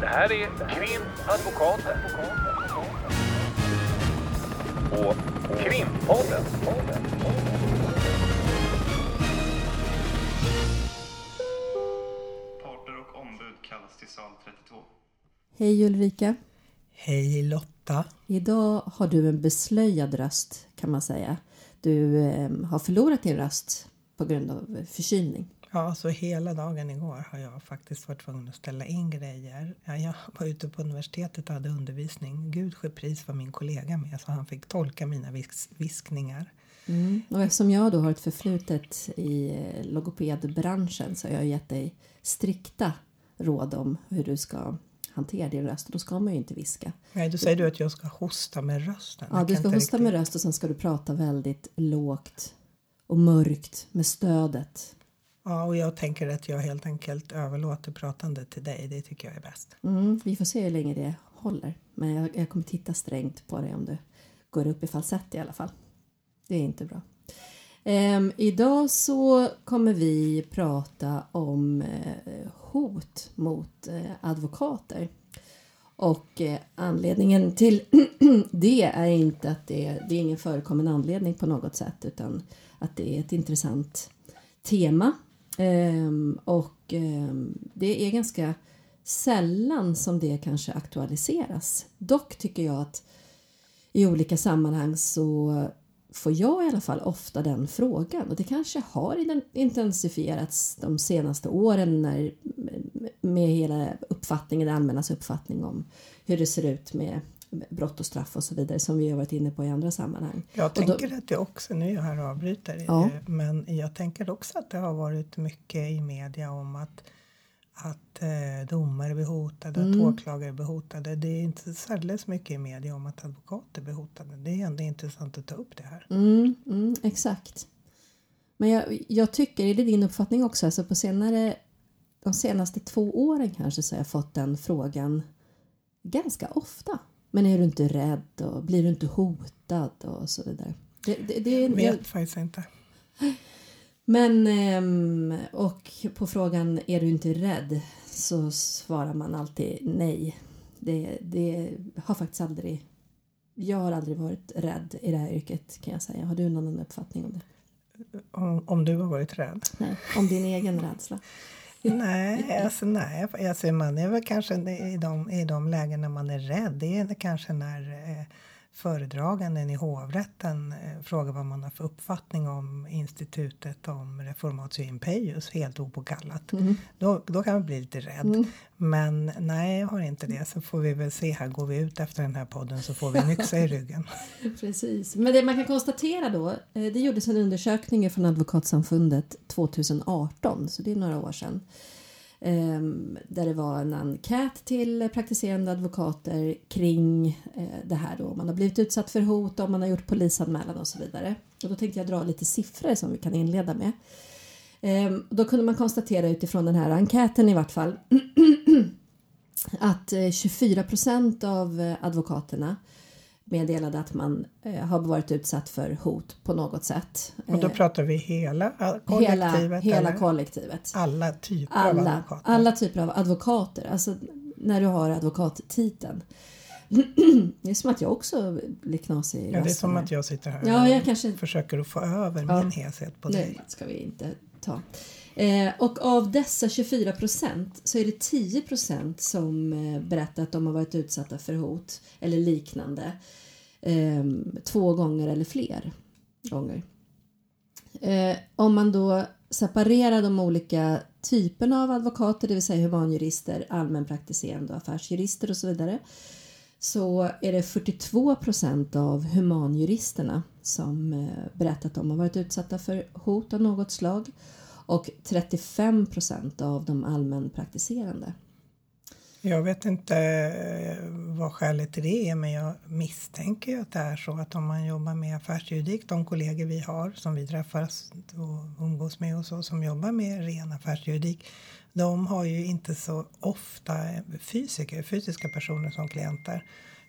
Det här är Krimadvokaten. Och Krimpodden. Parter och ombud kallas till sal 32. Hej Ulrika! Hej Lotta! Idag har du en beslöjad röst kan man säga. Du eh, har förlorat din röst på grund av förkylning. Ja, så hela dagen igår har jag faktiskt varit tvungen att ställa in grejer. Ja, jag var ute på universitetet och hade undervisning. Gud pris var min kollega med så han fick tolka mina vis viskningar. Mm. Och eftersom jag då har ett förflutet i eh, logopedbranschen så har jag gett dig strikta råd om hur du ska hantera din röst. Då ska man ju inte viska. Nej, då säger du att jag ska hosta med rösten. Ja, Jag du ska hosta riktigt- med röst och sen ska du prata väldigt lågt och mörkt med stödet. Ja, och jag tänker att jag helt enkelt överlåter pratandet till dig. Det tycker jag är bäst. Mm, vi får se hur länge det håller. Men jag, jag kommer titta strängt på dig om du går upp i falsett i alla fall. Det är inte bra. Ehm, idag så kommer vi prata om eh, hot mot eh, advokater. Och eh, anledningen till det är inte att det, det är ingen förekommen anledning på något sätt utan att det är ett intressant tema. Ehm, och ehm, det är ganska sällan som det kanske aktualiseras. Dock tycker jag att i olika sammanhang så får jag i alla fall ofta den frågan och det kanske har intensifierats de senaste åren när, med hela uppfattningen, det allmännas uppfattning om hur det ser ut med brott och straff och så vidare som vi har varit inne på i andra sammanhang. Jag Och då- tänker att det också, nu är jag här och avbryter, Ja. eh, men jag tänker också att det har varit mycket i media om att, att eh, domare blir hotade, Mm. att åklagare blir hotade. Det är inte särskilt mycket i media om att advokater blir hotade. Det är ändå intressant att ta upp det här. Mm, mm, exakt. Men jag, jag tycker, är det din uppfattning också, alltså på senare, de senaste två åren kanske så har jag fått den frågan ganska ofta. Men är du inte rädd och blir du inte hotad och så vidare. Det, det, det, Jag vet faktiskt inte. men, ehm, och på frågan är du inte rädd så svarar man alltid nej. Det, det har faktiskt aldrig, jag har aldrig varit rädd i det här yrket kan jag säga. Har du någon uppfattning om det? Om, om du har varit rädd? Nej, om din egen rädsla. Nej, alltså nej. Alltså man är väl kanske i de, i de lägen när man är rädd. Det är kanske när eh, föredraganden i hovrätten eh, frågar vad man har för uppfattning om institutet om reformatio impeius helt opåkallat. Då, då kan man bli lite rädd. Men nej, jag har inte det. Så får vi väl se här. Går vi ut efter den här podden så får vi en yxa i ryggen. Precis. Men det man kan konstatera då, eh, det gjordes en undersökning från Advokatsamfundet 2018, så det är några år sedan. Ehm, där det var en enkät till praktiserande advokater kring eh, det här då. Om man har blivit utsatt för hot, om man har gjort polisanmälan och så vidare. Och då tänkte jag dra lite siffror som vi kan inleda med. Ehm, då kunde man konstatera utifrån den här enkäten i vart fall att eh, 24 procent av eh, advokaterna meddelade att man eh, har varit utsatt för hot på något sätt. Och då Eh, pratar vi hela eh, hela, kollektivet? hela eller? kollektivet. alla typer av Alla, advokater? alla typer av advokater. Alltså när du har advokattiteln. Det är som att jag också blir knasig i Ja, det är som här. att jag sitter här Ja, och jag kanske- försöker att få över Ja. min heshet på dig. Nej, ska vi inte ta. Eh, och av dessa 24 procent så är det 10 procent som eh, berättar att de har varit utsatta för hot eller liknande eh, två gånger eller fler gånger. Eh, om man då separerar de olika typerna av advokater, det vill säga humanjurister, allmänpraktiserande och affärsjurister och så vidare, så är det 42 procent av humanjuristerna som eh, berättat att de har varit utsatta för hot av något slag och 35 procent av de allmänpraktiserande. Jag vet inte eh, vad skälet till det är men jag misstänker att det är så att om man jobbar med affärsjuridik, de kollegor vi har som vi träffas och umgås med och så som jobbar med ren affärsjuridik, de har ju inte så ofta fysiker, fysiska personer som klienter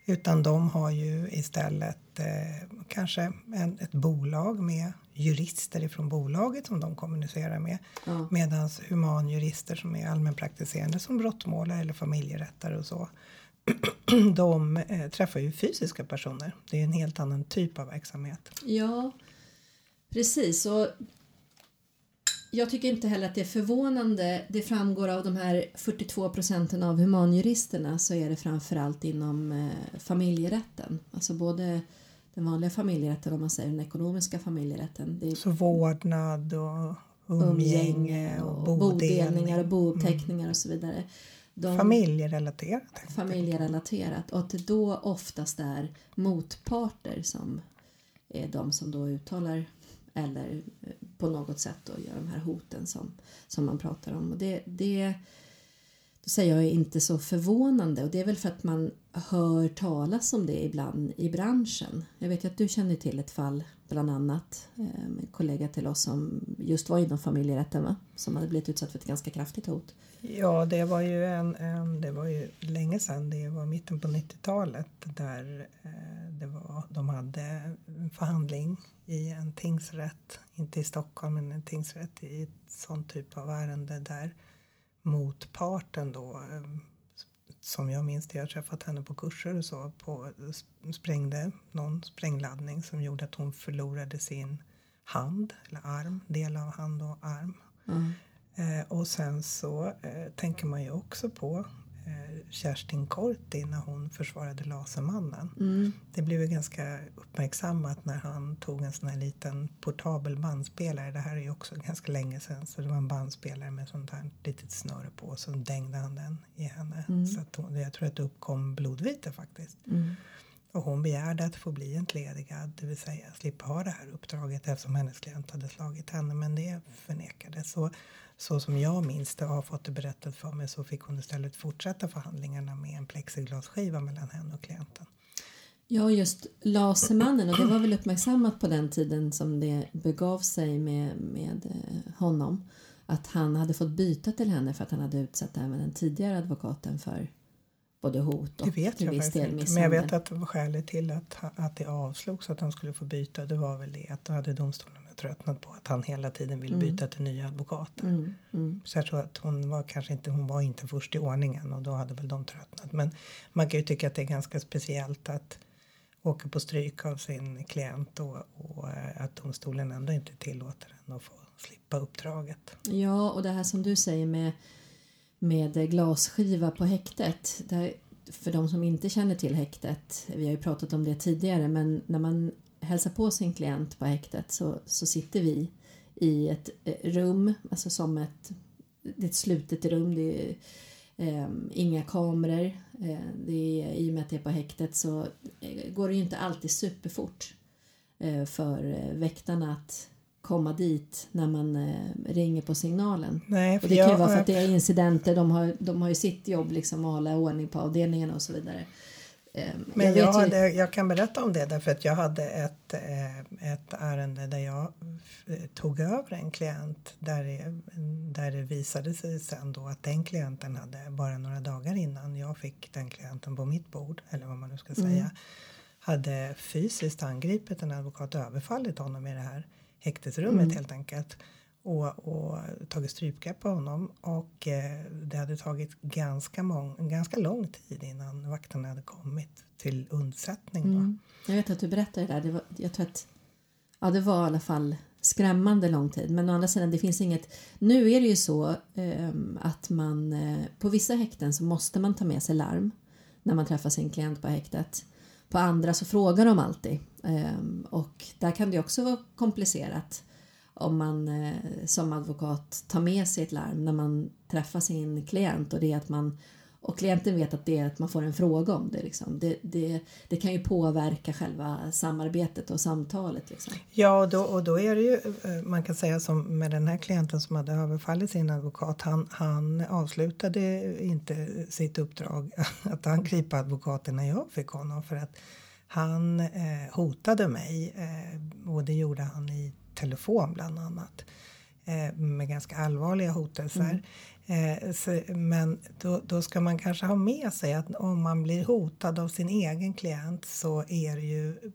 utan de har ju istället eh, kanske en, ett bolag med jurister ifrån bolaget som de kommunicerar med. Ja. Medan humanjurister som är allmänpraktiserande som brottmålare eller familjerättare och så. De eh, träffar ju fysiska personer. Det är en helt annan typ av verksamhet. Ja, precis. Och jag tycker inte heller att det är förvånande. Det framgår av de här 42 procenten av humanjuristerna så är det framförallt inom eh, familjerätten. Alltså både den vanliga familjerätten, om man säger den ekonomiska familjerätten. Det är Så vårdnad och umgänge och bodelningar och bouppteckningar och så vidare. De, Familjerelaterat. familjerelaterat och att det då oftast är motparter som är de som då uttalar eller eh, på något sätt då göra de här hoten som, som man pratar om. Och det, det säger jag är inte så förvånande och det är väl för att man hör talas om det ibland i branschen. Jag vet ju att du känner till ett fall bland annat, eh, en kollega till oss som just var inom familjerätten va? Som hade blivit utsatt för ett ganska kraftigt hot. Ja, det var ju en, en, det var ju länge sedan, det var mitten på 90-talet där eh, det var, de hade en förhandling i en tingsrätt, inte i Stockholm men en tingsrätt i ett sån typ av ärende där motparten då eh, som jag minns det, jag har träffat henne på kurser och så, på, sprängde någon sprängladdning som gjorde att hon förlorade sin hand eller arm, del av hand och arm. Mm. Eh, och sen så eh, tänker man ju också på Kerstin Korti när hon försvarade Lasermannen. Mm. Det blev ju ganska uppmärksammat när han tog en sån här liten portabel bandspelare. Det här är ju också ganska länge sedan. Så det var en bandspelare med sånt här litet snöre på. Och så dängde han den i henne. Så att hon, jag tror att det uppkom blodvite faktiskt. Mm. Och hon begärde att få bli entledigad, det vill säga slippa ha det här uppdraget eftersom hennes klient hade slagit henne. Men det förnekades. Så, så som jag minns det och har fått det berättat för mig så fick hon istället fortsätta förhandlingarna med en plexiglasskiva mellan henne och klienten. Ja, just Lasermannen och det var väl uppmärksammat på den tiden som det begav sig med, med eh, honom. Att han hade fått byta till henne för att han hade utsatt även den tidigare advokaten för både hot och Det vet jag viss del inte. Men jag vet misshandel. att det var skälet till att, att det avslogs att han skulle få byta. Det var väl det att då hade domstolarna tröttnat på att han hela tiden ville byta till nya advokater. Mm, mm. Så jag tror att hon var kanske inte, hon var inte först i ordningen och då hade väl de tröttnat. Men man kan ju tycka att det är ganska speciellt att åka på stryk av sin klient och, och eh, att domstolen ändå inte tillåter en att få slippa uppdraget. Ja, och det här som du säger med, med glasskiva på häktet. Där, för de som inte känner till häktet, vi har ju pratat om det tidigare, men när man hälsar på sin klient på häktet så, så sitter vi i ett eh, rum, alltså som ett, det är ett slutet rum. Det är eh, inga kameror. Eh, det är, I och med att det är på häktet så eh, går det ju inte alltid superfort eh, för eh, väktarna att komma dit när man eh, ringer på signalen. Nej, Och det kan ju vara för att jag, det är incidenter, de har, de har ju sitt jobb liksom att hålla ordning på avdelningarna och så vidare. Eh, men jag, ju- hade, jag kan berätta om det därför att jag hade ett, eh, ett ärende där jag eh, tog över en klient där det, där det visade sig sen då att den klienten hade bara några dagar innan jag fick den klienten på mitt bord, eller vad man nu ska säga, hade fysiskt angripit en advokat och överfallit honom i det här häktesrummet helt enkelt. Och, och tagit strypgrepp på honom och eh, det hade tagit ganska, mång, ganska lång tid innan vakterna hade kommit till undsättning. Då. Mm. Jag vet att du berättade det där. Det var, jag tror att ja, det var i alla fall skrämmande lång tid. Men å andra sidan, det finns inget... Nu är det ju så ehm, att man eh, på vissa häkten så måste man ta med sig larm när man träffar sin klient på häktet. På andra så frågar de alltid. Ehm, och där kan det också vara komplicerat om man eh, som advokat tar med sig ett larm när man träffar sin klient och det är att man och klienten vet att det är att man får en fråga om det. Liksom. Det, det, det kan ju påverka själva samarbetet och samtalet. Liksom. Ja, och då, och då är det ju, eh, man kan säga som med den här klienten som hade överfallit sin advokat, han, han avslutade inte sitt uppdrag att angripa advokaten när jag fick honom för att han eh, hotade mig eh, och det gjorde han i telefon bland annat eh, med ganska allvarliga hotelser. Eh, så, men då, då ska man kanske ha med sig att om man blir hotad av sin egen klient så är det ju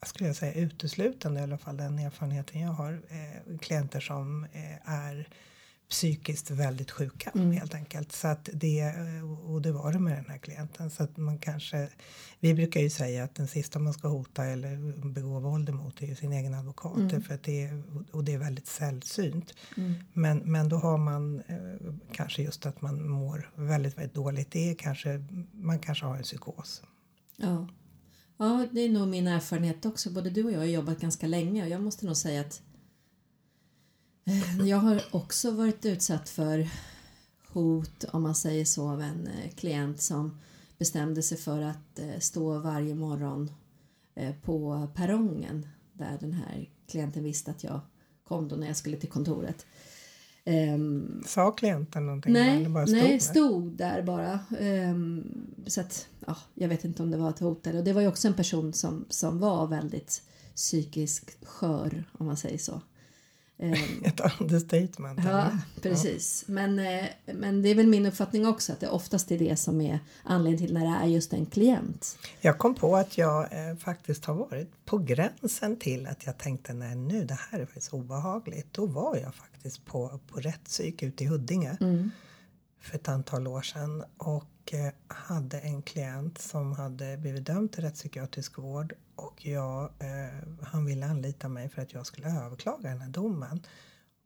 jag skulle säga uteslutande i alla fall den erfarenheten jag har eh, klienter som eh, är psykiskt väldigt sjuka mm. helt enkelt. Så att det, och det var det med den här klienten. Så att man kanske, vi brukar ju säga att den sista man ska hota eller begå våld emot är ju sin egen advokat. Mm. För att det och det är väldigt sällsynt. Mm. Men, men då har man eh, kanske just att man mår väldigt, väldigt dåligt. Det är kanske, man kanske har en psykos. Ja. ja, det är nog min erfarenhet också. Både du och jag har jobbat ganska länge och jag måste nog säga att Eh, jag har också varit utsatt för hot, om man säger så, av en eh, klient som bestämde sig för att eh, stå varje morgon på perrongen där den här klienten visste att jag kom då när jag skulle till kontoret. Um, Sa klienten någonting? Nej, bara stod, nej, stod där bara. Um, så att, ja, jag vet inte om det var ett hot eller... Och det var ju också en person som, som var väldigt psykiskt skör, om man säger så. Ehm, Ett understatement. Ja, precis. Ja. Men, eh, men det är väl min uppfattning också att det oftast är det som är anledningen till när det är just en klient. Jag kom på att jag eh, faktiskt har varit på gränsen till att jag tänkte nej nu det här är faktiskt obehagligt. Då var jag faktiskt på, på rättspsyk ute i Huddinge mm. för ett antal år sedan och eh, hade en klient som hade blivit dömd till rättspsykiatrisk vård och jag, eh, han ville anlita mig för att jag skulle överklaga den här domen.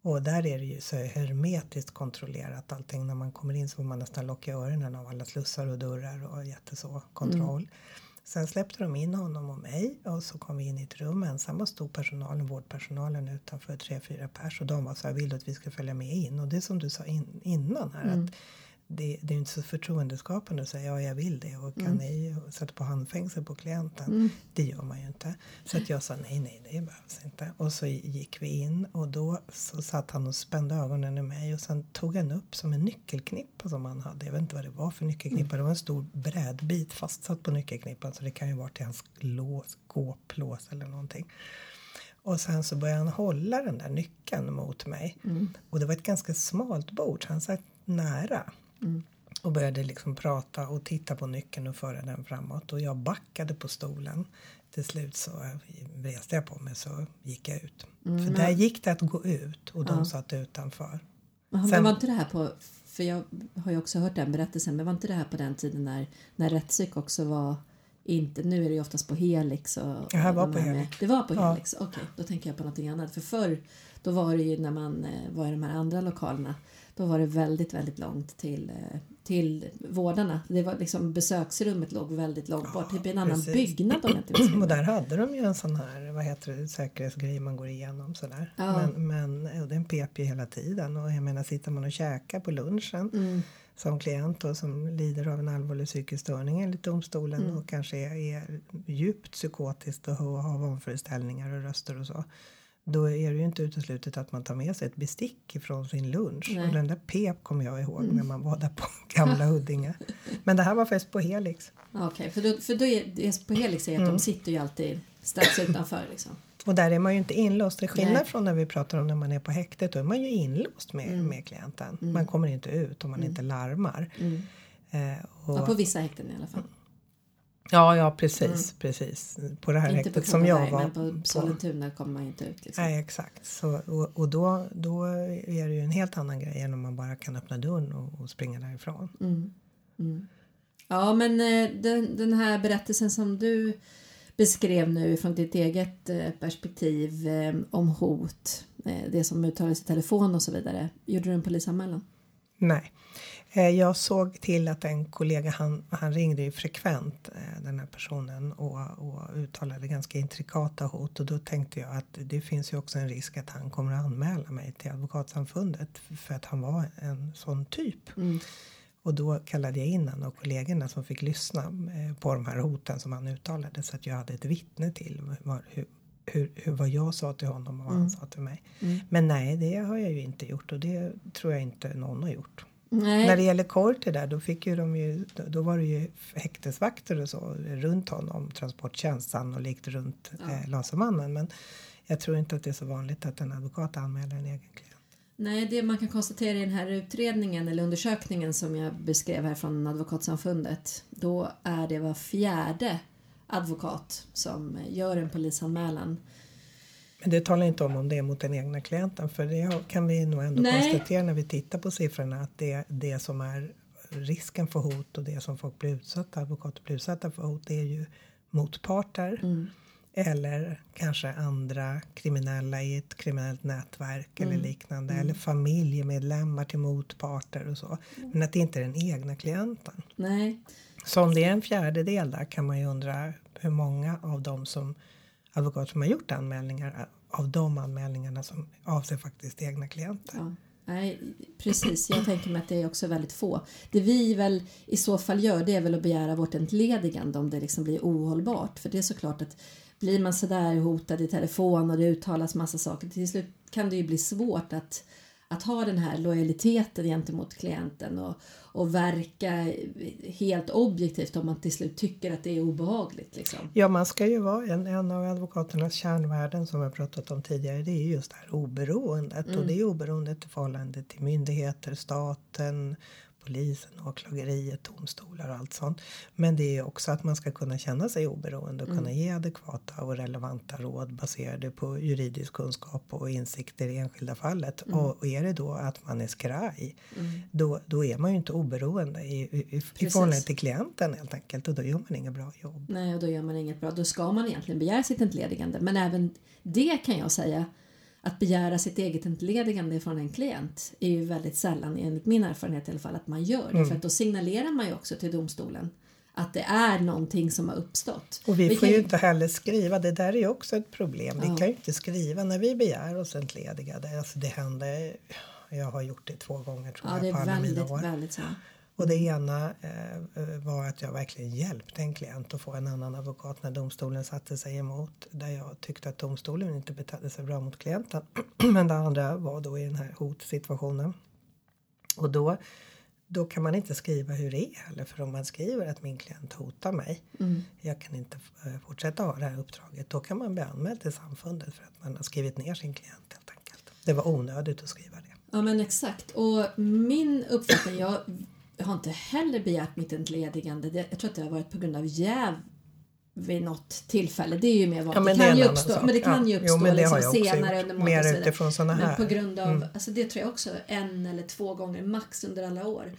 Och där är det ju så hermetiskt kontrollerat allting. När man kommer in så får man nästan locka öronen av alla slussar och dörrar och jätteså kontroll. Mm. Sen släppte de in honom och mig och så kom vi in i ett rum ensamma stod personalen, vårdpersonalen utanför tre, fyra pers och de var så här, vill du att vi ska följa med in? Och det som du sa in, innan här mm. att det, det är inte så förtroendeskapande att säga ja jag vill det och kan mm. ni sätta på handfängsel på klienten. Mm. Det gör man ju inte. Så att jag sa nej, nej, det behövs inte. Och så gick vi in och då så satt han och spände ögonen i mig och sen tog han upp som en nyckelknippa som han hade. Jag vet inte vad det var för nyckelknippa. Mm. Det var en stor brädbit fastsatt på nyckelknippan så det kan ju vara till hans lås, gåplås eller någonting. Och sen så började han hålla den där nyckeln mot mig. Mm. Och det var ett ganska smalt bord så han satt nära. Mm. Och började liksom prata och titta på nyckeln och föra den framåt. Och jag backade på stolen. Till slut så reste jag på mig så gick jag ut. Mm. För där gick det att gå ut och de ja. satt utanför. Men Sen, var inte det här på, för jag har ju också hört den berättelsen, men var inte det här på den tiden när, när rättspsyk också var inte, nu är det ju oftast på Helix. Och, det här var på Helix. Med, det var på Helix, okej, okay, då tänker jag på någonting annat. För förr, då var det ju när man eh, var i de här andra lokalerna då var det väldigt, väldigt långt till, eh, till vårdarna. Det var liksom, besöksrummet låg väldigt långt bort, typ i en annan precis. byggnad om jag inte Och där hade de ju en sån här, vad heter det, säkerhetsgrej man går igenom sådär. Ja. Men, men och den pep ju hela tiden och jag menar sitter man och käkar på lunchen mm. som klient då, som lider av en allvarlig psykisk störning enligt domstolen mm. och kanske är, är djupt psykotiskt och har vanföreställningar och röster och så då är det ju inte uteslutet att man tar med sig ett bestick ifrån sin lunch. Nej. Och den där pep kommer jag ihåg mm. när man var där på gamla Huddinge. Men det här var fest på Helix. Okej, okay, för, då, för då är på Helix är att mm. de sitter ju alltid strax utanför liksom. Och där är man ju inte inlåst. Till skillnad Nej. från när vi pratar om när man är på häktet. Då är man ju inlåst med, mm. med klienten. Mm. Man kommer inte ut om man mm. inte larmar. Mm. Eh, och, ja, på vissa häkten i alla fall. Ja, ja precis, mm. precis. På det här inte häktet som jag var men på Sollentuna kommer man inte ut. Liksom. Nej, exakt. Så, och, och då, då är det ju en helt annan grej än om man bara kan öppna dörren och, och springa därifrån. Mm. Mm. Ja, men eh, den, den här berättelsen som du beskrev nu från ditt eget eh, perspektiv eh, om hot, det som uttalades i telefon och så vidare. Gjorde du en polisanmälan? Nej. Eh, jag såg till att en kollega, han, han ringde ju frekvent eh, den här personen och, och uttalade ganska intrikata hot och då tänkte jag att det finns ju också en risk att han kommer att anmäla mig till Advokatsamfundet för att han var en sån typ. Mm. Och då kallade jag in en av kollegorna som fick lyssna eh, på de här hoten som han uttalade så att jag hade ett vittne till hur, hur, hur, vad jag sa till honom och vad mm. han sa till mig. Mm. Men nej, det har jag ju inte gjort och det tror jag inte någon har gjort. Nej. När det gäller Korte där, då fick ju de ju, då var det ju häktesvakter och så runt honom, transporttjänst sannolikt runt ja. eh, Lasermannen. Men jag tror inte att det är så vanligt att en advokat anmäler en egen klient. Nej, det man kan konstatera i den här utredningen eller undersökningen som jag beskrev här från Advokatsamfundet. Då är det var fjärde advokat som gör en polisanmälan. Men det talar inte om om det är mot den egna klienten för det kan vi nog ändå Nej. konstatera när vi tittar på siffrorna att det, det som är risken för hot och det som folk blir utsatta, advokater blir utsatta för hot det är ju motparter Mm. eller kanske andra kriminella i ett kriminellt nätverk Mm. eller liknande eller familjemedlemmar till motparter och så. Men att det inte är den egna klienten. Nej, Så om det är en fjärdedel där kan man ju undra hur många av dem som advokat som har gjort anmälningar av de anmälningarna som avser faktiskt egna klienter. Ja. Nej, precis. Jag tänker mig att det är också väldigt få. Det vi väl i så fall gör det är väl att begära vårt entledigande om det liksom blir ohållbart. För det är såklart att blir man sådär hotad i telefon och det uttalas massa saker till slut kan det ju bli svårt att, att ha den här lojaliteten gentemot klienten och, och verka helt objektivt om man till slut tycker att det är obehagligt. Liksom. Ja, man ska ju vara en, en av advokaternas kärnvärden som har pratat om tidigare. Det är ju just det här oberoendet och det är oberoendet i förhållande till myndigheter, staten, polisen, åklageriet, domstolar och allt sånt. Men det är också att man ska kunna känna sig oberoende och kunna ge adekvata och relevanta råd baserade på juridisk kunskap och insikter i enskilda fallet. Och, och är det då att man är skraj, då, då är man ju inte oberoende i, i, i, i förhållande till klienten helt enkelt och då gör man inget bra jobb. Nej, och då gör man inget bra. Då ska man egentligen begära sitt entledigande. Men även det kan jag säga att begära sitt eget entledigande från en klient är ju väldigt sällan, enligt min erfarenhet i alla fall, att man gör det. Mm. För att då signalerar man ju också till domstolen att det är någonting som har uppstått. Och vi, får kan ju inte heller skriva, det där är ju också ett problem. Vi Ja. kan ju inte skriva när vi begär oss entledigade. Alltså det händer, jag har gjort det två gånger tror Ja, jag på alla mina väldigt, år. väldigt så. Och det ena eh, var att jag verkligen hjälpte en klient att få en annan advokat när domstolen satte sig emot. Där jag tyckte att domstolen inte betedde sig bra mot klienten. Men det andra var då i den här hotsituationen. Och då, då kan man inte skriva hur det är heller. För om man skriver att min klient hotar mig. Jag kan inte eh, fortsätta ha det här uppdraget. Då kan man bli anmäld till samfundet för att man har skrivit ner sin klient helt enkelt. Det var onödigt att skriva det. Ja men exakt. Och min uppfattning, jag, jag har inte heller begärt mitt entledigande. Jag tror att det har varit på grund av jäv vid något tillfälle. Det är ju mer vanligt. men det det kan ju uppstå, men det kan Ja. ju Jo, uppstå men har liksom senare under månaden. Mer utifrån Men här. på grund av, Mm. alltså det tror jag också, en eller två gånger max under alla år.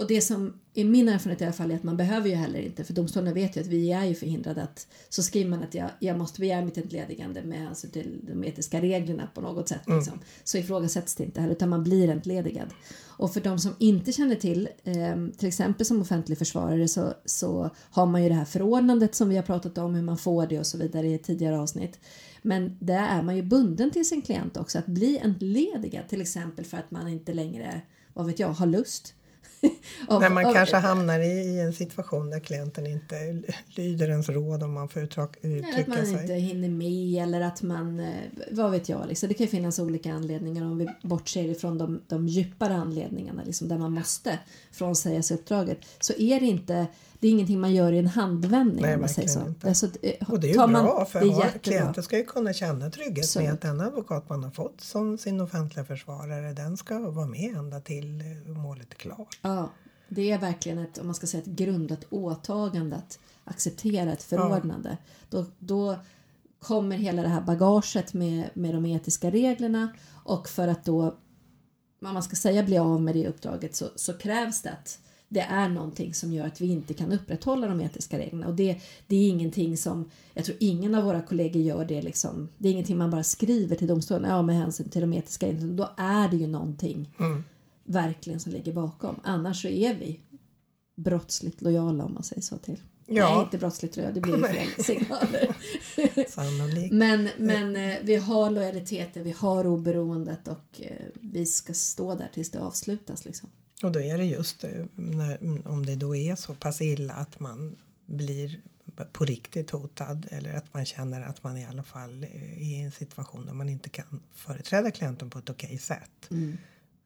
Och det som är min erfarenhet i alla fall är att man behöver ju heller inte, för domstolarna vet ju att vi är ju förhindrade att, så skriver man att jag, jag måste begära mitt entledigande med hänsyn till de etiska reglerna på något sätt. Mm. Liksom. Så ifrågasätts det inte heller, utan man blir entledigad. Och för de som inte känner till, eh, till exempel som offentlig försvarare så, så har man ju det här förordnandet som vi har pratat om, hur man får det och så vidare i tidigare avsnitt. Men där är man ju bunden till sin klient också, att bli entledigad till exempel för att man inte längre, vad vet jag, har lust. Av- När man av- kanske hamnar i, i en situation där klienten inte lyder ens råd om man får uttryck, Eller att uttrycka man sig. inte hinner med eller att man, eh, vad vet jag, liksom. det kan ju finnas olika anledningar om vi bortser ifrån de, de djupare anledningarna liksom, där man måste frånsäga sig uppdraget. Så är det inte, det är ingenting man gör i en handvändning Nej, om man säger så. inte. Alltså, Och det är ju bra man- för klienten ska ju kunna känna trygghet Så. med att den advokat man har fått som sin offentliga försvarare den ska vara med ända till eh, målet är klart. Ja, det är verkligen ett, om man ska säga ett grundat åtagande att acceptera ett förordnande. Då, då kommer hela det här bagaget med, med de etiska reglerna och för att då, om man ska säga bli av med det uppdraget så, så krävs det att det är någonting som gör att vi inte kan upprätthålla de etiska reglerna och det, det är ingenting som, jag tror ingen av våra kollegor gör det liksom, det är ingenting man bara skriver till domstolen, ja med hänsyn till de etiska reglerna, då är det ju någonting verkligen som ligger bakom. Annars så är vi brottsligt lojala om man säger så till. Ja. Nej, inte brottsligt lojala, det blir ju fel signaler. Men men eh, vi har lojaliteten, vi har oberoendet och eh, vi ska stå där tills det avslutas. Liksom. Och då är det just när, om det då är så pass illa att man blir på riktigt hotad eller att man känner att man i alla fall är i en situation där man inte kan företräda klienten på ett okej sätt.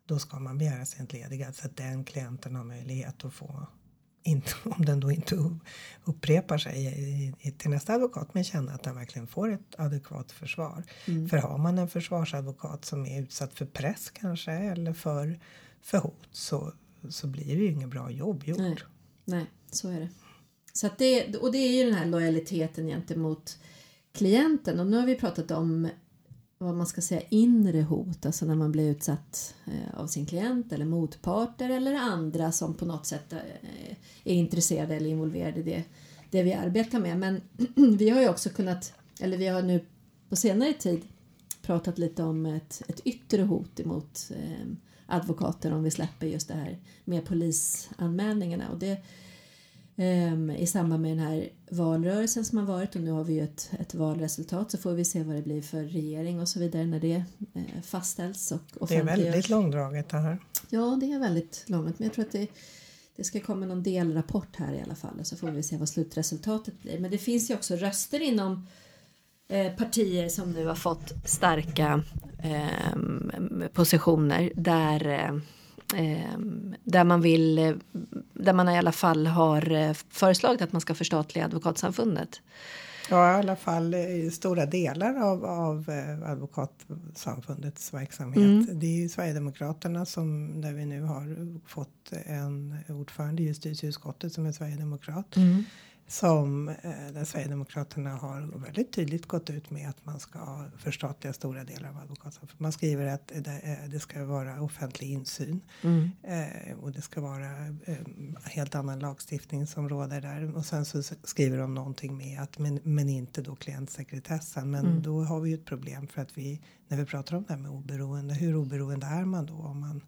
Då ska man begära sig entledigad så att den klienten har möjlighet att få inte, om den då inte upprepar sig i, i, till nästa advokat men känna att den verkligen får ett adekvat försvar. För har man en försvarsadvokat som är utsatt för press kanske eller för, för hot så, så blir det ju inget bra jobb gjort. Nej, nej, så är det. Så att det. Och det är ju den här lojaliteten gentemot klienten. Och nu har vi pratat om vad man ska säga inre hot, alltså när man blir utsatt eh, av sin klient eller motparter eller andra som på något sätt eh, är intresserade eller involverade i det, det vi arbetar med. Men vi har ju också kunnat, eller vi har nu på senare tid pratat lite om ett, ett yttre hot emot eh, advokater om vi släpper just det här med polisanmälningarna. Och det, ehm, I samband med den här valrörelsen som har varit och nu har vi ju ett, ett valresultat så får vi se vad det blir för regering och så vidare när det eh, fastställs och Det är väldigt långdraget det här. Ja, det är väldigt långt men jag tror att det, det ska komma någon delrapport här i alla fall och så får vi se vad slutresultatet blir. Men det finns ju också röster inom partier som nu har fått starka eh, positioner där eh, eh, där man vill, eh, där man i alla fall har eh, föreslagit att man ska förstatliga advokatsamfundet. Ja, i alla fall i stora delar av, av eh, advokatsamfundets verksamhet. Det är ju Sverigedemokraterna som, där vi nu har fått en ordförande i justitieutskottet som är sverigedemokrat. Som eh, där Sverigedemokraterna har väldigt tydligt gått ut med att man ska förstatliga stora delar av advokatsamfundet. Man skriver att det, eh, det ska vara offentlig insyn. Eh, och det ska vara eh, helt annan lagstiftning som råder där. Och sen så skriver de någonting med att men, men inte då klientsekretessen. Men då har vi ju ett problem för att vi när vi pratar om det här med oberoende. Hur oberoende är man då om man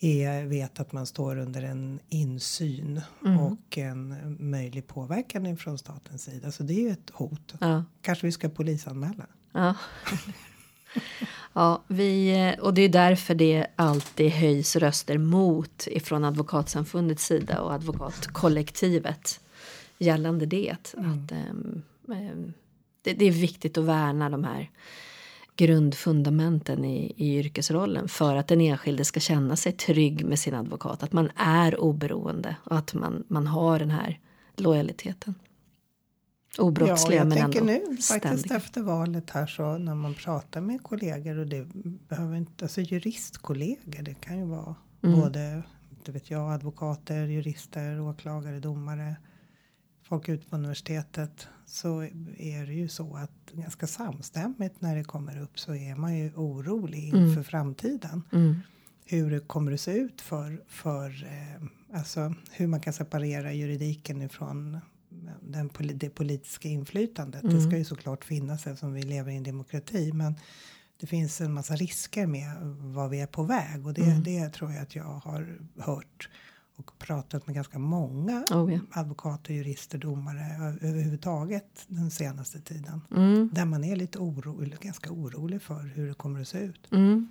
är, vet att man står under en insyn och en möjlig påverkan från statens sida. Så det är ju ett hot. Ja. Kanske vi ska polisanmäla. Ja. ja, vi, och det är därför det alltid höjs röster mot ifrån advokatsamfundets sida och advokatkollektivet gällande det. Att, ehm, ehm, det, det är viktigt att värna de här grundfundamenten i, i yrkesrollen för att den enskilde ska känna sig trygg med sin advokat. Att man är oberoende och att man, man har den här lojaliteten. Obrottsliga ja, jag men tänker ändå nu faktiskt ständiga. efter valet här så när man pratar med kollegor och det behöver inte, alltså juristkollegor, det kan ju vara Mm. både, inte vet jag, advokater, jurister, åklagare, domare, folk ute på universitetet så är det ju så att ganska samstämmigt när det kommer upp så är man ju orolig inför framtiden. Mm. Hur det kommer att se ut för, för eh, alltså hur man kan separera juridiken ifrån den, det politiska inflytandet. Det ska ju såklart finnas eftersom vi lever i en demokrati. Men det finns en massa risker med vad vi är på väg. Och det, det tror jag att jag har hört och pratat med ganska många Oh, ja. advokater, jurister, domare överhuvudtaget den senaste tiden. Mm. Där man är lite orolig, ganska orolig för hur det kommer att se ut. Mm.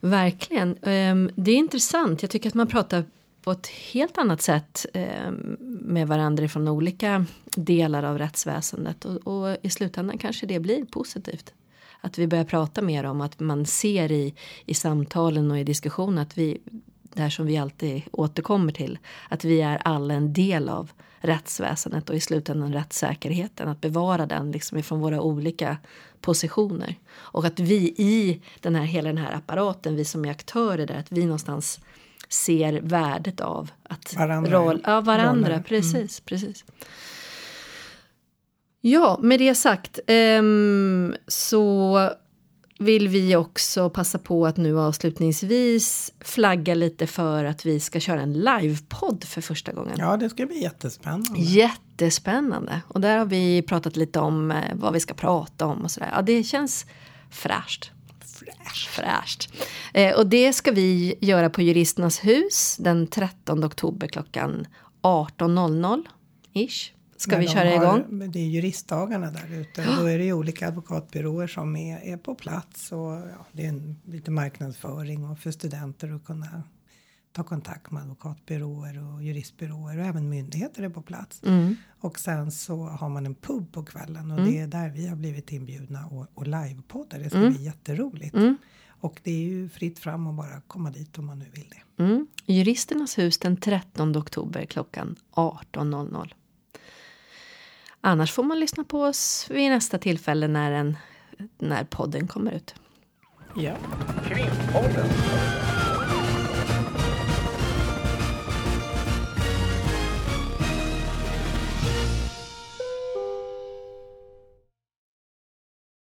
Verkligen. Ehm, Det är intressant. Jag tycker att man pratar på ett helt annat sätt ehm, med varandra från olika delar av rättsväsendet. Och, och i slutändan kanske det blir positivt. Att vi börjar prata mer om att man ser i, i samtalen och i diskussionen att vi, det här som vi alltid återkommer till, att vi är alla en del av rättsväsendet och i slutändan rättssäkerheten. Att bevara den liksom ifrån våra olika positioner. Och att vi i den här, hela den här apparaten, vi som är aktörer där, att vi någonstans ser värdet av att Varandra. roll, ja, varandra. Roller. Precis, precis. Ja, med det sagt ehm, så vill vi också passa på att nu avslutningsvis flagga lite för att vi ska köra en livepodd för första gången. Ja, det ska bli jättespännande. Jättespännande. Och där har vi pratat lite om eh, vad vi ska prata om och sådär. Ja, det känns fräscht. Fräsch. Fräscht. Eh, och det ska vi göra på Juristernas hus den 13 oktober klockan 18.00 ish. Ska Men vi köra har- igång? Det är juristdagarna där ute. Då är det ju olika advokatbyråer som är, är på plats. Och ja, det är en, lite marknadsföring och för studenter att kunna ta kontakt med advokatbyråer och juristbyråer och även myndigheter är på plats. Mm. Och sen så har man en pub på kvällen och det är där vi har blivit inbjudna och, och livepoddar. Det ska bli jätteroligt. Mm. Och det är ju fritt fram att bara komma dit om man nu vill det. Mm. Juristernas hus den 13 oktober klockan 18.00. Annars får man lyssna på oss vid nästa tillfälle när, en, när podden kommer ut. Ja. Krimpodden.